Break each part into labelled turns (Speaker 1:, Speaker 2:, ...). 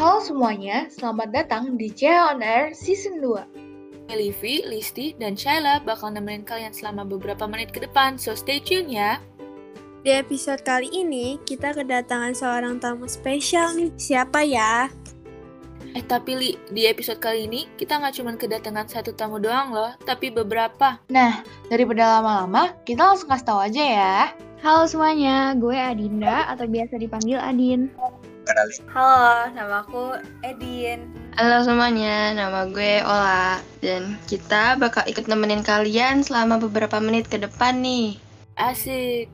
Speaker 1: Halo semuanya, selamat datang di CH On Air Season 2.
Speaker 2: Livi, Listi, dan Shaila bakal nemenin kalian selama beberapa menit ke depan, so stay tune ya.
Speaker 3: Di episode kali ini, kita kedatangan seorang tamu spesial nih. Siapa ya?
Speaker 2: Eh tapi Li, di episode kali ini kita nggak cuma kedatangan satu tamu doang loh, tapi beberapa.
Speaker 1: Nah, daripada lama-lama, kita langsung kasih tahu aja ya.
Speaker 4: Halo semuanya, gue Adinda atau biasa dipanggil Adin.
Speaker 5: Kenalin.
Speaker 6: Halo, nama aku Edin.
Speaker 7: Halo semuanya, nama gue Ola dan kita bakal ikut nemenin kalian selama beberapa menit ke depan nih.
Speaker 2: Asik.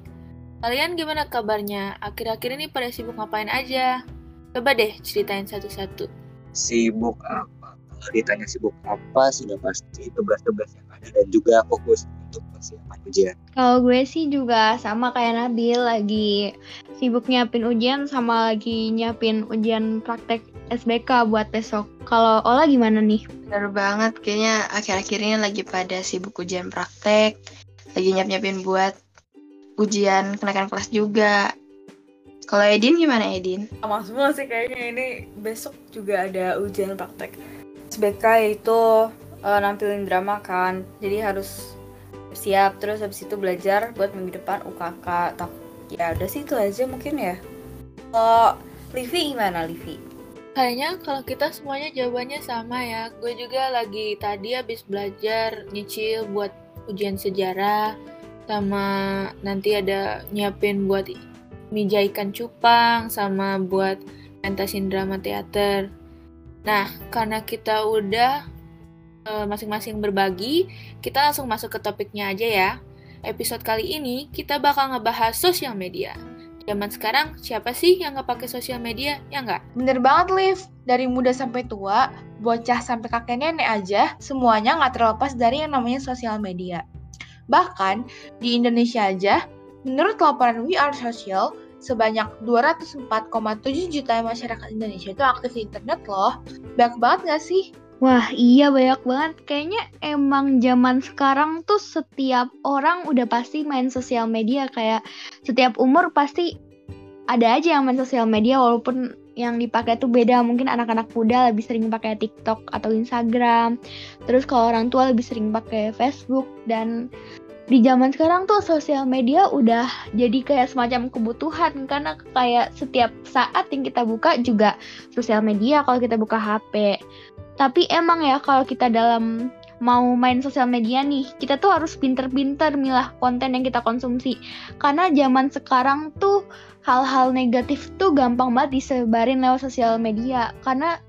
Speaker 2: Kalian gimana kabarnya? Akhir-akhir ini pada sibuk ngapain aja? Coba deh ceritain satu-satu.
Speaker 5: Sibuk apa? Kalau ditanya sibuk apa, sudah pasti tugas-tugas yang ada dan juga fokus untuk persiapan ujian.
Speaker 4: Kalau gue sih juga sama kayak Nabil, lagi sibuk nyiapin ujian sama lagi nyiapin ujian praktek SBK buat besok. Kalau Ola gimana nih?
Speaker 7: Bener banget, kayaknya akhir-akhir ini lagi pada sibuk ujian praktek, lagi nyiap-nyiapin buat ujian kenaikan kelas juga. Kalau Edin gimana Edin?
Speaker 6: Sama semua sih kayaknya ini besok juga ada ujian praktek. SBK itu eh, nampilin drama kan, jadi harus siap terus habis itu belajar buat minggu depan UKK. Tak, ya udah sih itu aja mungkin ya. Kalau Livi gimana Livi?
Speaker 2: Kayaknya kalau kita semuanya jawabannya sama ya. Gue juga lagi tadi habis belajar nyicil buat ujian sejarah sama nanti ada nyiapin buat meja ikan cupang sama buat pentasin drama teater. Nah, karena kita udah eh, masing-masing berbagi, kita langsung masuk ke topiknya aja ya. Episode kali ini kita bakal ngebahas sosial media. Zaman sekarang siapa sih yang nggak pakai sosial media? Ya nggak?
Speaker 1: Bener banget, Liv. Dari muda sampai tua, bocah sampai kakek nenek aja, semuanya nggak terlepas dari yang namanya sosial media. Bahkan, di Indonesia aja, menurut laporan We Are Social, sebanyak 204,7 juta masyarakat Indonesia itu aktif di internet loh. Banyak banget nggak sih?
Speaker 4: Wah iya banyak banget. Kayaknya emang zaman sekarang tuh setiap orang udah pasti main sosial media. Kayak setiap umur pasti ada aja yang main sosial media walaupun yang dipakai tuh beda. Mungkin anak-anak muda lebih sering pakai TikTok atau Instagram. Terus kalau orang tua lebih sering pakai Facebook dan di zaman sekarang tuh sosial media udah jadi kayak semacam kebutuhan karena kayak setiap saat yang kita buka juga sosial media kalau kita buka HP. Tapi emang ya kalau kita dalam mau main sosial media nih, kita tuh harus pinter-pinter milah konten yang kita konsumsi. Karena zaman sekarang tuh hal-hal negatif tuh gampang banget disebarin lewat sosial media. Karena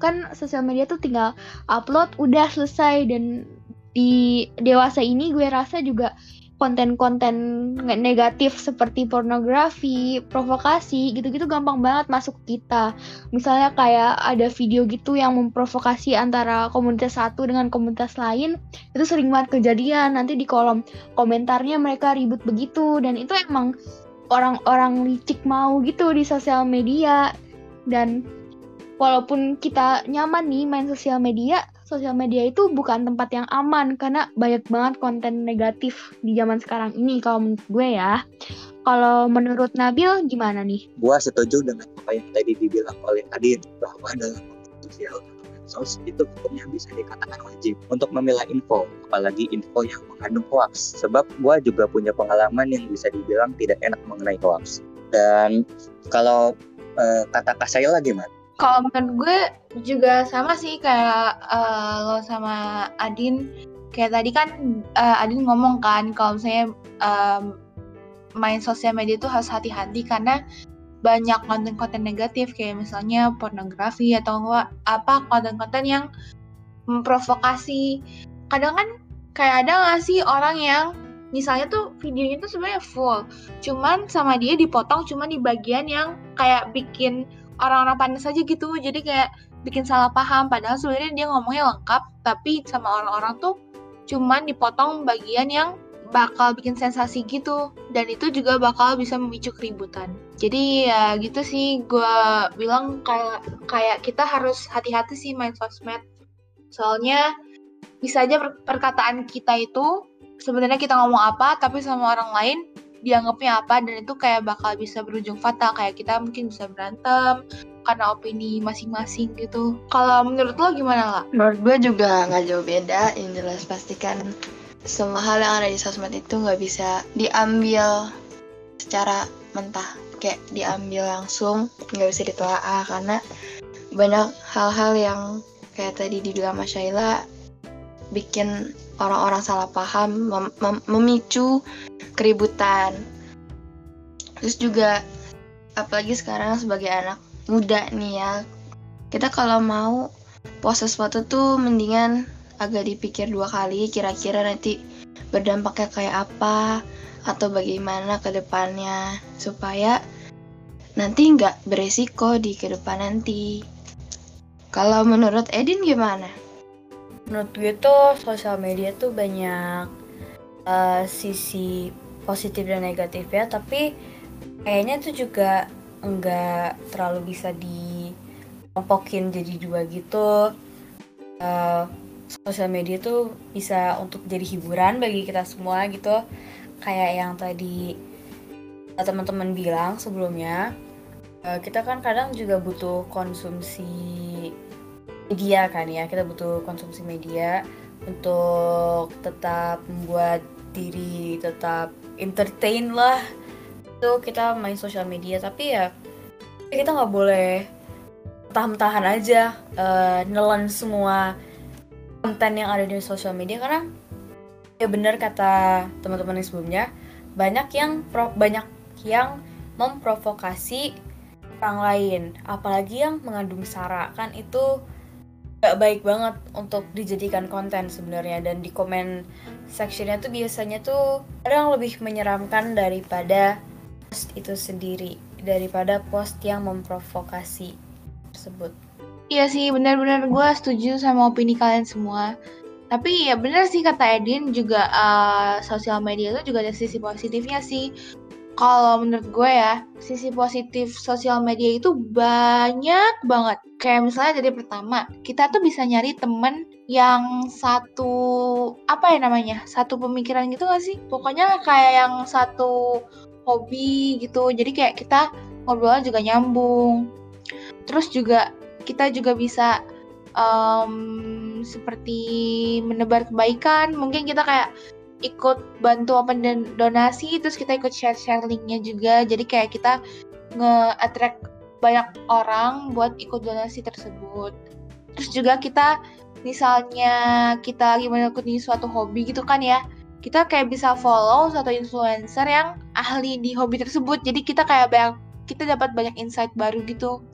Speaker 4: kan sosial media tuh tinggal upload udah selesai dan di dewasa ini gue rasa juga konten-konten negatif seperti pornografi, provokasi gitu-gitu gampang banget masuk kita. Misalnya kayak ada video gitu yang memprovokasi antara komunitas satu dengan komunitas lain, itu sering banget kejadian. Nanti di kolom komentarnya mereka ribut begitu dan itu emang orang-orang licik mau gitu di sosial media dan walaupun kita nyaman nih main sosial media, sosial media itu bukan tempat yang aman karena banyak banget konten negatif di zaman sekarang ini kalau menurut gue ya. Kalau menurut Nabil gimana nih?
Speaker 5: Gua setuju dengan apa yang tadi dibilang oleh Adin bahwa dalam sosial medsos itu hukumnya bisa dikatakan wajib untuk memilah info, apalagi info yang mengandung hoax. Sebab gua juga punya pengalaman yang bisa dibilang tidak enak mengenai hoax. Dan kalau eh, kata Kak Saila gimana?
Speaker 1: Kalau menurut gue juga sama sih kayak eh, lo sama Adin. Kayak tadi kan eh, Adin ngomong kan kalau misalnya em, main sosial media itu harus hati-hati karena banyak konten-konten negatif kayak misalnya pornografi atau apa konten-konten yang memprovokasi. Kadang kan kayak ada nggak sih orang yang misalnya tuh videonya tuh sebenarnya full, cuman sama dia dipotong cuma di bagian yang kayak bikin orang-orang panas aja gitu. Jadi kayak bikin salah paham. Padahal sebenarnya dia ngomongnya lengkap tapi sama orang-orang tuh cuman dipotong bagian yang bakal bikin sensasi gitu. Dan itu juga bakal bisa memicu keributan. Jadi ya gitu sih gue bilang kayak kayak kita harus hati-hati sih main sosmed. Soalnya bisa aja per- perkataan kita itu sebenarnya kita ngomong apa tapi sama orang lain dianggapnya apa dan itu kayak bakal bisa berujung fatal kayak kita mungkin bisa berantem karena opini masing-masing gitu. Kalau menurut lo gimana lah?
Speaker 7: Menurut gue juga nggak jauh beda. Yang jelas pastikan semua hal yang ada di sosmed itu nggak bisa diambil secara mentah kayak diambil langsung nggak bisa ditelaah karena banyak hal-hal yang kayak tadi dibilang Mas Shaila bikin orang-orang salah paham mem mem memicu keributan terus juga apalagi sekarang sebagai anak muda nih ya kita kalau mau post sesuatu tuh mendingan agak dipikir dua kali kira-kira nanti berdampaknya kayak apa atau bagaimana ke depannya supaya nanti nggak beresiko di ke depan nanti. Kalau menurut Edin gimana?
Speaker 6: Menurut gue tuh sosial media tuh banyak uh, sisi positif dan negatif ya, tapi kayaknya tuh juga nggak terlalu bisa dikelompokin jadi dua gitu. Uh, sosial media tuh bisa untuk jadi hiburan bagi kita semua gitu kayak yang tadi eh, teman-teman bilang sebelumnya uh, kita kan kadang juga butuh konsumsi media kan ya kita butuh konsumsi media untuk tetap membuat diri tetap entertain lah. Itu kita main sosial media tapi ya kita nggak boleh tahan-tahan aja uh, nelen semua konten yang ada di sosial media. Karena ya benar kata teman-teman yang sebelumnya banyak yang pro, banyak yang memprovokasi orang lain apalagi yang mengandung sara. Kan itu gak baik banget untuk dijadikan konten sebenarnya dan di komen sectionnya tuh biasanya tuh ada yang lebih menyeramkan daripada post itu sendiri daripada post yang memprovokasi tersebut.
Speaker 1: Iya sih, benar-benar gue setuju sama opini kalian semua. Tapi ya bener sih kata Edin juga uh, sosial media itu juga ada sisi positifnya sih. Kalau menurut gue ya, sisi positif sosial media itu banyak banget. Kayak misalnya dari pertama, kita tuh bisa nyari temen yang satu apa ya namanya satu pemikiran gitu gak sih? Pokoknya kayak yang satu hobi gitu. Jadi kayak kita ngobrolnya juga nyambung. Terus juga kita juga bisa um, seperti menebar kebaikan. Mungkin kita kayak ikut bantu open donasi terus kita ikut share share linknya juga. Jadi kayak kita nge-attract banyak orang buat ikut donasi tersebut. Terus juga kita misalnya kita lagi mengikuti suatu hobi gitu kan ya kita kayak bisa follow satu influencer yang ahli di hobi tersebut. Jadi kita kayak banyak kita dapat banyak insight baru gitu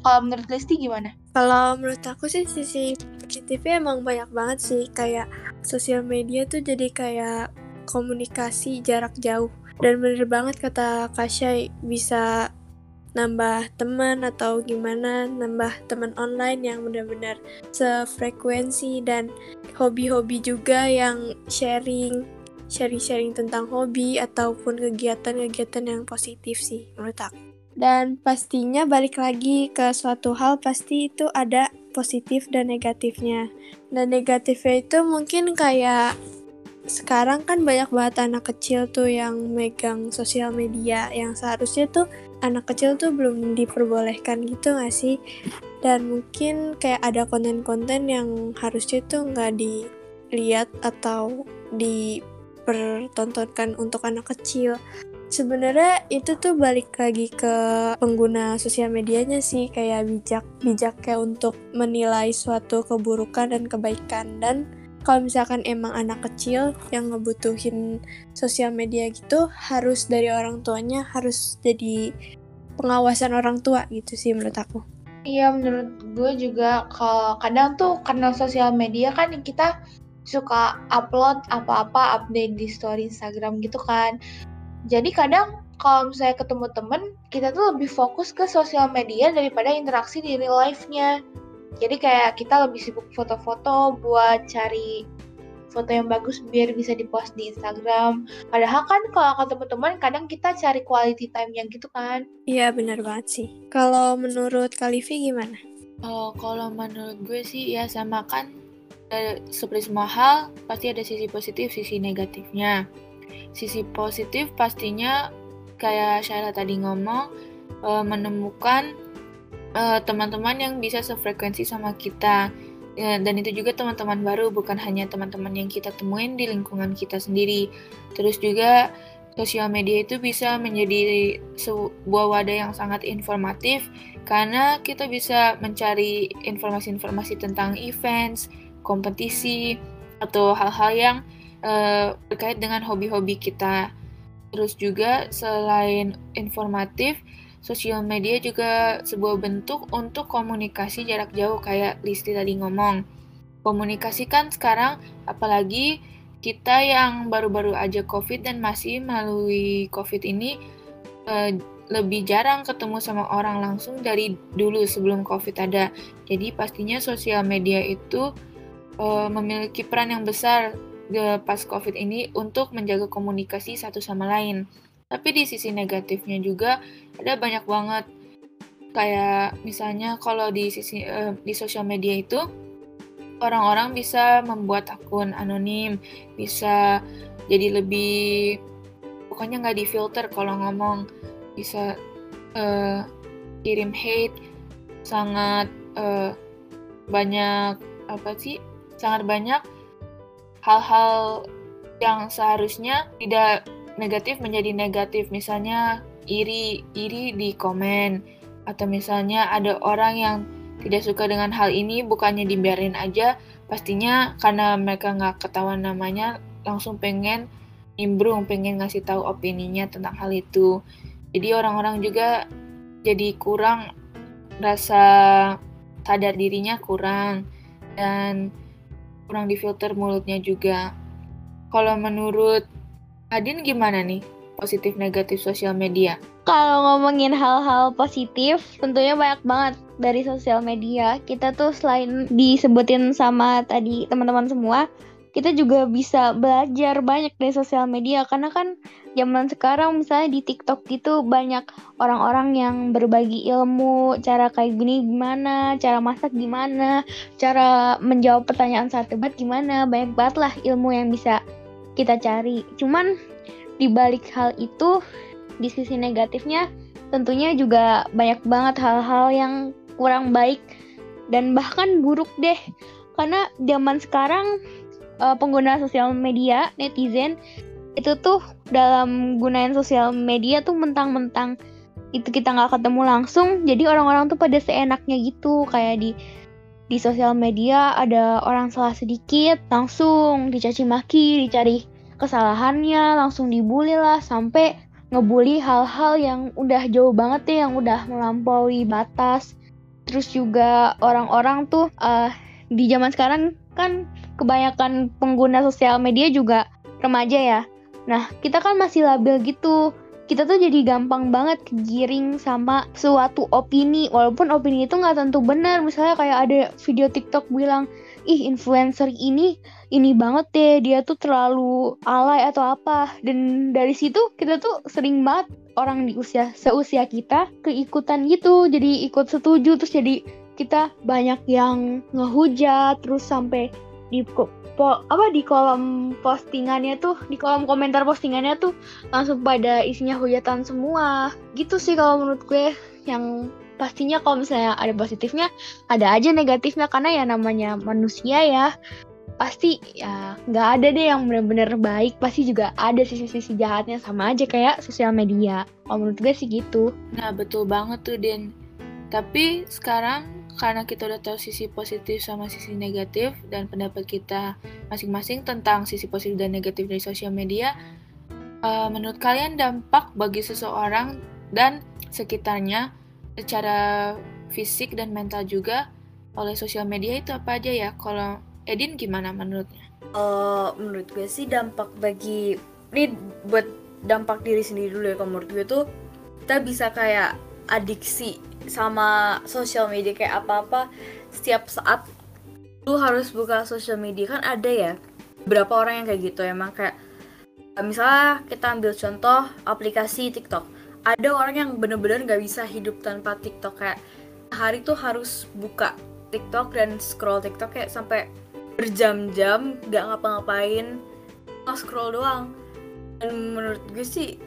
Speaker 1: kalau menurut Lesti gimana?
Speaker 3: Kalau menurut aku sih sisi positifnya emang banyak banget sih. Kayak sosial media tuh jadi kayak komunikasi jarak jauh. Dan bener banget kata Kasya bisa nambah teman atau gimana nambah teman online yang benar-benar sefrekuensi dan hobi-hobi juga yang sharing sharing-sharing tentang hobi ataupun kegiatan-kegiatan yang positif sih menurut aku. Dan pastinya balik lagi ke suatu hal pasti itu ada positif dan negatifnya. Dan negatifnya itu mungkin kayak sekarang kan banyak banget anak kecil tuh yang megang sosial media yang seharusnya tuh anak kecil tuh belum diperbolehkan gitu gak sih? Dan mungkin kayak ada konten-konten yang harusnya tuh nggak dilihat atau dipertontonkan untuk anak kecil sebenarnya itu tuh balik lagi ke pengguna sosial medianya sih kayak bijak bijak kayak untuk menilai suatu keburukan dan kebaikan dan kalau misalkan emang anak kecil yang ngebutuhin sosial media gitu harus dari orang tuanya harus jadi pengawasan orang tua gitu sih menurut aku.
Speaker 1: Iya menurut gue juga kalau kadang tuh karena sosial media kan kita suka upload apa-apa update di story Instagram gitu kan jadi kadang kalau misalnya ketemu temen, kita tuh lebih fokus ke sosial media daripada interaksi di real life-nya. Jadi kayak kita lebih sibuk foto-foto buat cari foto yang bagus biar bisa dipost di Instagram. Padahal kan kalau ketemu teman kadang kita cari quality time yang gitu kan.
Speaker 3: Iya benar banget sih. Kalau menurut Kalivi gimana?
Speaker 2: Oh, kalau menurut gue sih ya sama kan seperti semua hal pasti ada sisi positif, sisi negatifnya. Sisi positif pastinya kayak Shaila tadi ngomong uh, menemukan uh, teman-teman yang bisa sefrekuensi sama kita. Ya, dan itu juga teman-teman baru bukan hanya teman-teman yang kita temuin di lingkungan kita sendiri. Terus juga sosial media itu bisa menjadi sebuah wadah yang sangat informatif karena kita bisa mencari informasi-informasi tentang events, kompetisi, atau hal-hal yang uh, terkait dengan hobi-hobi kita. Terus juga selain informatif, sosial media juga sebuah bentuk untuk komunikasi jarak jauh kayak Listi tadi ngomong. Komunikasi kan sekarang apalagi kita yang baru-baru aja COVID dan masih melalui COVID ini uh, lebih jarang ketemu sama orang langsung dari dulu sebelum COVID ada. Jadi pastinya sosial media itu uh, memiliki peran yang besar pas COVID ini untuk menjaga komunikasi satu sama lain. Tapi di sisi negatifnya juga ada banyak banget. Kayak misalnya kalau di sisi uh, di sosial media itu orang-orang bisa membuat akun anonim, bisa jadi lebih pokoknya nggak difilter kalau ngomong, bisa uh, kirim hate, sangat uh, banyak apa sih, sangat banyak hal-hal yang seharusnya tidak negatif menjadi negatif, misalnya iri iri di komen. Atau misalnya ada orang yang tidak suka dengan hal ini bukannya dibiarin aja. Pastinya karena mereka nggak ketahuan namanya langsung pengen nimbrung pengen ngasih tahu opininya tentang hal itu. Jadi orang-orang juga jadi kurang rasa sadar dirinya kurang. Dan kurang difilter mulutnya juga. Kalau menurut Adin gimana nih? Positif negatif sosial media?
Speaker 4: Kalau ngomongin hal-hal positif, tentunya banyak banget dari sosial media. Kita tuh selain disebutin sama tadi teman-teman semua, kita juga bisa belajar banyak dari sosial media. Karena kan zaman sekarang misalnya di TikTok gitu banyak orang-orang yang berbagi ilmu cara kayak gini gimana cara masak gimana cara menjawab pertanyaan saat debat gimana banyak banget lah ilmu yang bisa kita cari. Cuman di balik hal itu di sisi negatifnya tentunya juga banyak banget hal-hal yang kurang baik dan bahkan buruk deh. Karena zaman sekarang uh, pengguna sosial media netizen itu tuh dalam gunain sosial media tuh mentang-mentang itu kita nggak ketemu langsung jadi orang-orang tuh pada seenaknya gitu. Kayak di di sosial media ada orang salah sedikit langsung dicaci maki dicari kesalahannya langsung dibully lah sampai ngebully hal-hal yang udah jauh banget ya yang udah melampaui batas. Terus juga orang-orang tuh uh, di zaman sekarang kan kebanyakan pengguna sosial media juga remaja ya. Nah kita kan masih labil gitu. Kita tuh jadi gampang banget kegiring sama suatu opini walaupun opini itu nggak tentu benar. Misalnya kayak ada video TikTok bilang ih influencer ini ini banget deh dia tuh terlalu alay atau apa. Dan dari situ kita tuh sering banget orang di usia seusia kita keikutan gitu. Jadi ikut setuju terus jadi kita banyak yang ngehujat terus sampai di po, apa di kolom postingannya tuh di kolom komentar postingannya tuh langsung pada isinya hujatan semua. Gitu sih kalau menurut gue yang pastinya kalau misalnya ada positifnya ada aja negatifnya karena ya namanya manusia ya pasti ya nggak ada deh yang bener-bener baik. Pasti juga ada sisi-sisi jahatnya sama aja kayak sosial media. Kalau menurut gue sih gitu.
Speaker 2: Nah betul banget tuh Den tapi sekarang karena kita udah tahu sisi positif sama sisi negatif dan pendapat kita masing-masing tentang sisi positif dan negatif dari sosial media uh, menurut kalian dampak bagi seseorang dan sekitarnya secara fisik dan mental juga oleh sosial media itu apa aja ya kalau Edin gimana menurutnya?
Speaker 6: Uh, menurut gue sih dampak bagi ini buat dampak diri sendiri dulu ya kalau menurut gue tuh kita bisa kayak adiksi sama sosial media kayak apa-apa setiap saat lu harus buka sosial media. Kan ada ya berapa orang yang kayak gitu. Emang kayak misalnya kita ambil contoh aplikasi TikTok. Ada orang yang bener-bener nggak bisa hidup tanpa TikTok. Kayak hari tuh harus buka TikTok dan scroll TikTok kayak sampai berjam-jam gak ngapa-ngapain scroll doang. Dan menurut gue sih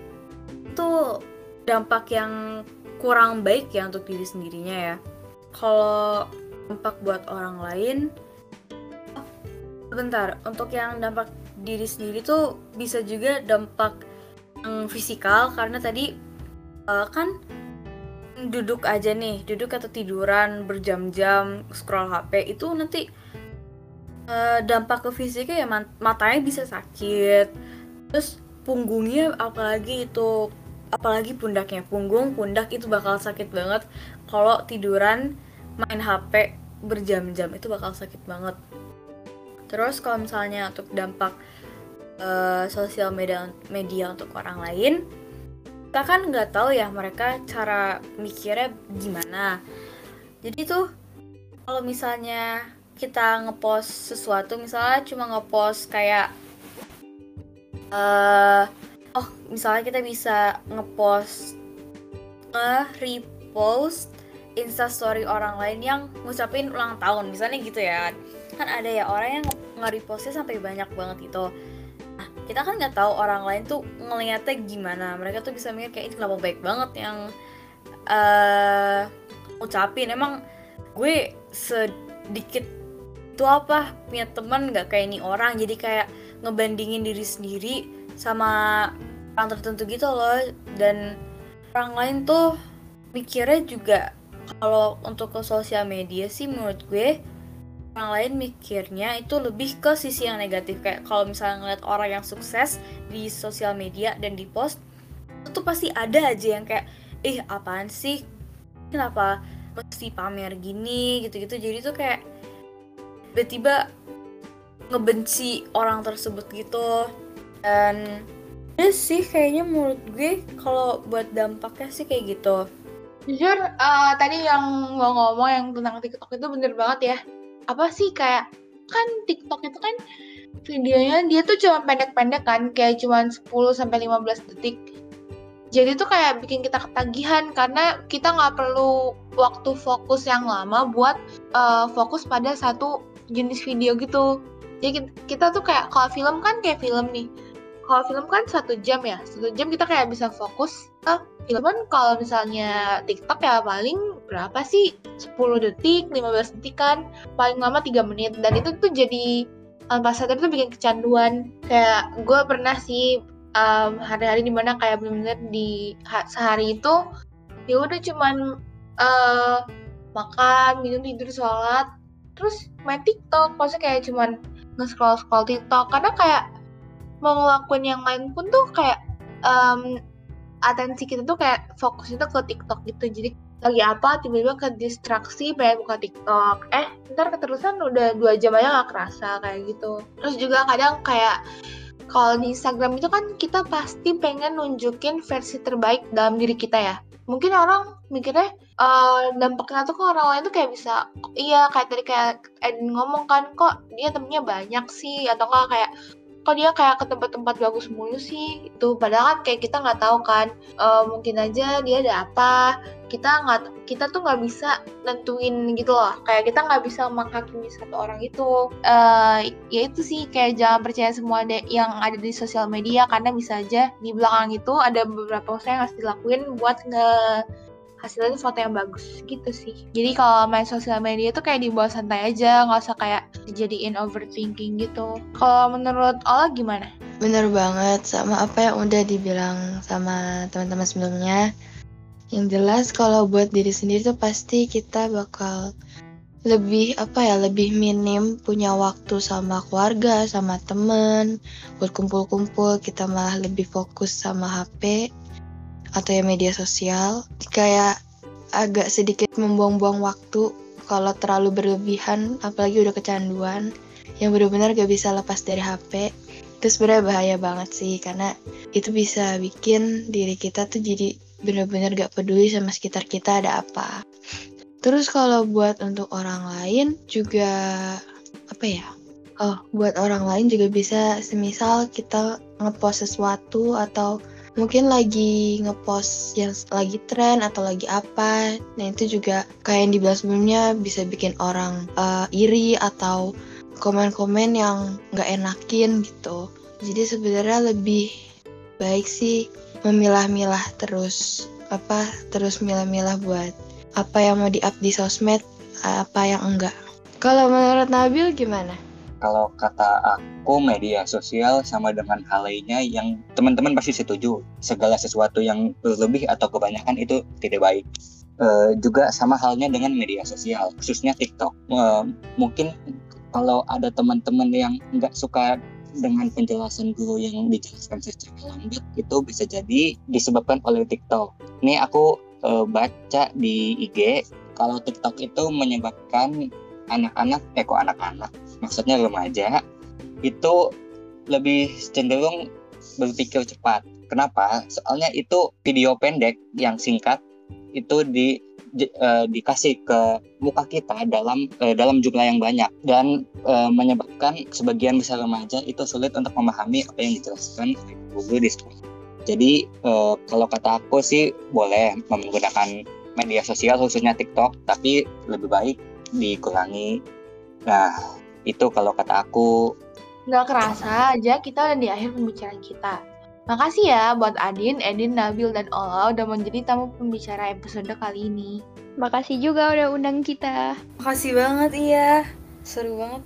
Speaker 6: itu dampak yang kurang baik ya untuk diri sendirinya ya. Kalau dampak buat orang lain bentar untuk yang dampak diri sendiri tuh bisa juga dampak yang fisikal karena tadi uh, kan duduk aja nih duduk atau tiduran berjam-jam scroll HP itu nanti uh, dampak ke fisiknya ya matanya bisa sakit. Terus punggungnya apalagi itu apalagi pundaknya. Punggung pundak itu bakal sakit banget. Kalau tiduran main HP berjam-jam itu bakal sakit banget. Terus kalau misalnya untuk dampak uh, sosial media media untuk orang lain kita kan nggak tahu ya mereka cara mikirnya gimana. Jadi tuh kalau misalnya kita ngepost sesuatu misalnya cuma ngepost kayak uh, oh misalnya kita bisa ngepost nge-repost instastory orang lain yang ngucapin ulang tahun misalnya gitu ya. Kan ada ya orang yang nge-repostnya sampai banyak banget gitu. Nah kita kan nggak tahu orang lain tuh ngeliatnya gimana. Mereka tuh bisa mikir kayak ini kenapa baik banget yang uh, ucapin emang gue sedikit itu apa punya teman nggak kayak ini orang? Jadi kayak ngebandingin diri sendiri sama orang tertentu gitu loh. Dan orang lain tuh mikirnya juga kalau untuk ke sosial media sih menurut gue orang lain mikirnya itu lebih ke sisi yang negatif. Kayak kalau misalnya ngeliat orang yang sukses di sosial media dan di post itu pasti ada aja yang kayak ih eh, apaan sih? Kenapa mesti pamer gini? Gitu-gitu. Jadi tuh kayak tiba-tiba ngebenci orang tersebut gitu. Dan ya sih kayaknya menurut gue kalau buat dampaknya sih kayak gitu
Speaker 1: Jujur, uh, tadi yang mau ngomong yang tentang TikTok itu bener banget ya. Apa sih kayak kan TikTok itu kan videonya dia tuh cuma pendek-pendek kan, kayak cuma 10 sampai 15 detik. Jadi tuh kayak bikin kita ketagihan karena kita nggak perlu waktu fokus yang lama buat uh, fokus pada satu jenis video gitu. Jadi kita tuh kayak kalau film kan kayak film nih. Kalau film kan satu jam ya, satu jam kita kayak bisa fokus ke Cuman kalau misalnya TikTok ya paling berapa sih? 10 detik, 15 detik kan. Paling lama 3 menit. Dan itu tuh jadi tanpa sadar tuh bikin kecanduan. Kayak gue pernah sih um, hari-hari di mana kayak bener-bener di sehari itu ya udah cuman uh, makan, minum, tidur, sholat, terus main TikTok. Maksudnya kayak cuman nge-scroll-scroll TikTok. Karena kayak mau ngelakuin yang lain pun tuh kayak um, atensi kita tuh kayak fokus itu ke TikTok gitu. Jadi lagi apa tiba-tiba ke distraksi pengen buka TikTok. Eh ntar keterusan udah dua jam aja nggak kerasa kayak gitu. Terus juga kadang kayak kalau di Instagram itu kan kita pasti pengen nunjukin versi terbaik dalam diri kita ya. Mungkin orang mikirnya uh, dampaknya tuh ke orang lain tuh kayak bisa iya kayak tadi kayak Edin ngomong kan kok dia temennya banyak sih? Atau enggak kayak kok dia kayak ke tempat-tempat bagus mulu sih itu padahal kan kayak kita nggak tahu kan uh, mungkin aja dia ada apa. Kita nggak kita tuh nggak bisa nentuin gitu loh. Kayak kita nggak bisa menghakimi satu orang itu. Uh, ya itu sih kayak jangan percaya semua de yang ada di sosial media. Karena bisa aja di belakang itu ada beberapa usaha yang harus dilakuin buat nge hasilnya foto yang bagus gitu sih. Jadi kalau main sosial media itu kayak dibawa santai aja nggak usah kayak dijadiin overthinking gitu. Kalau menurut Ola gimana?
Speaker 7: Bener banget sama apa yang udah dibilang sama teman-teman sebelumnya. Yang jelas kalau buat diri sendiri tuh pasti kita bakal lebih apa ya lebih minim punya waktu sama keluarga sama temen buat kumpul-kumpul kita malah lebih fokus sama HP atau ya media sosial kayak agak sedikit membuang-buang waktu kalau terlalu berlebihan apalagi udah kecanduan yang benar-benar gak bisa lepas dari HP itu sebenarnya bahaya banget sih karena itu bisa bikin diri kita tuh jadi benar-benar gak peduli sama sekitar kita ada apa. Terus kalau buat untuk orang lain juga apa ya oh buat orang lain juga bisa semisal kita ngepost sesuatu atau mungkin lagi ngepost yang lagi tren atau lagi apa nah itu juga kayak yang dibilang sebelumnya bisa bikin orang uh, iri atau komen-komen yang nggak enakin gitu jadi sebenarnya lebih baik sih memilah-milah terus apa terus milah-milah buat apa yang mau di-up di sosmed, apa yang enggak. Kalau menurut Nabil gimana?
Speaker 5: Kalau kata aku media sosial sama dengan hal lainnya yang teman-teman pasti setuju segala sesuatu yang berlebih atau kebanyakan itu tidak baik. E, juga sama halnya dengan media sosial khususnya TikTok. E, mungkin kalau ada teman-teman yang nggak suka dengan penjelasan guru yang dijelaskan secara lambat itu bisa jadi disebabkan oleh TikTok. Ini aku uh, baca di IG kalau TikTok itu menyebabkan anak-anak, kok anak-anak, maksudnya remaja itu lebih cenderung berpikir cepat. Kenapa? Soalnya itu video pendek yang singkat itu di uh, dikasih ke muka kita dalam uh, dalam jumlah yang banyak dan uh, menyebabkan sebagian besar remaja itu sulit untuk memahami apa yang dijelaskan oleh guru di sekolah. Jadi kalau kata aku sih boleh menggunakan media sosial khususnya TikTok, tapi lebih baik dikurangi. Nah itu kalau kata aku.
Speaker 1: Nggak kerasa aja kita udah di akhir pembicaraan kita. Makasih ya buat Adin, Edin, Nabil, dan Ola udah menjadi tamu pembicara episode kali ini.
Speaker 4: Makasih juga udah undang kita.
Speaker 6: Makasih banget iya. Seru banget.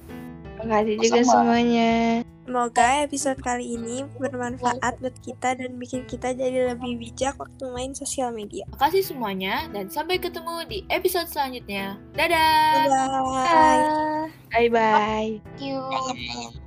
Speaker 3: Makasih juga semuanya. Semoga episode kali ini bermanfaat buat kita dan bikin kita jadi lebih bijak waktu main sosial media.
Speaker 2: Makasih semuanya dan sampai ketemu di episode selanjutnya. Dadah.
Speaker 3: Bye bye.
Speaker 4: Bye bye.
Speaker 1: Thank you.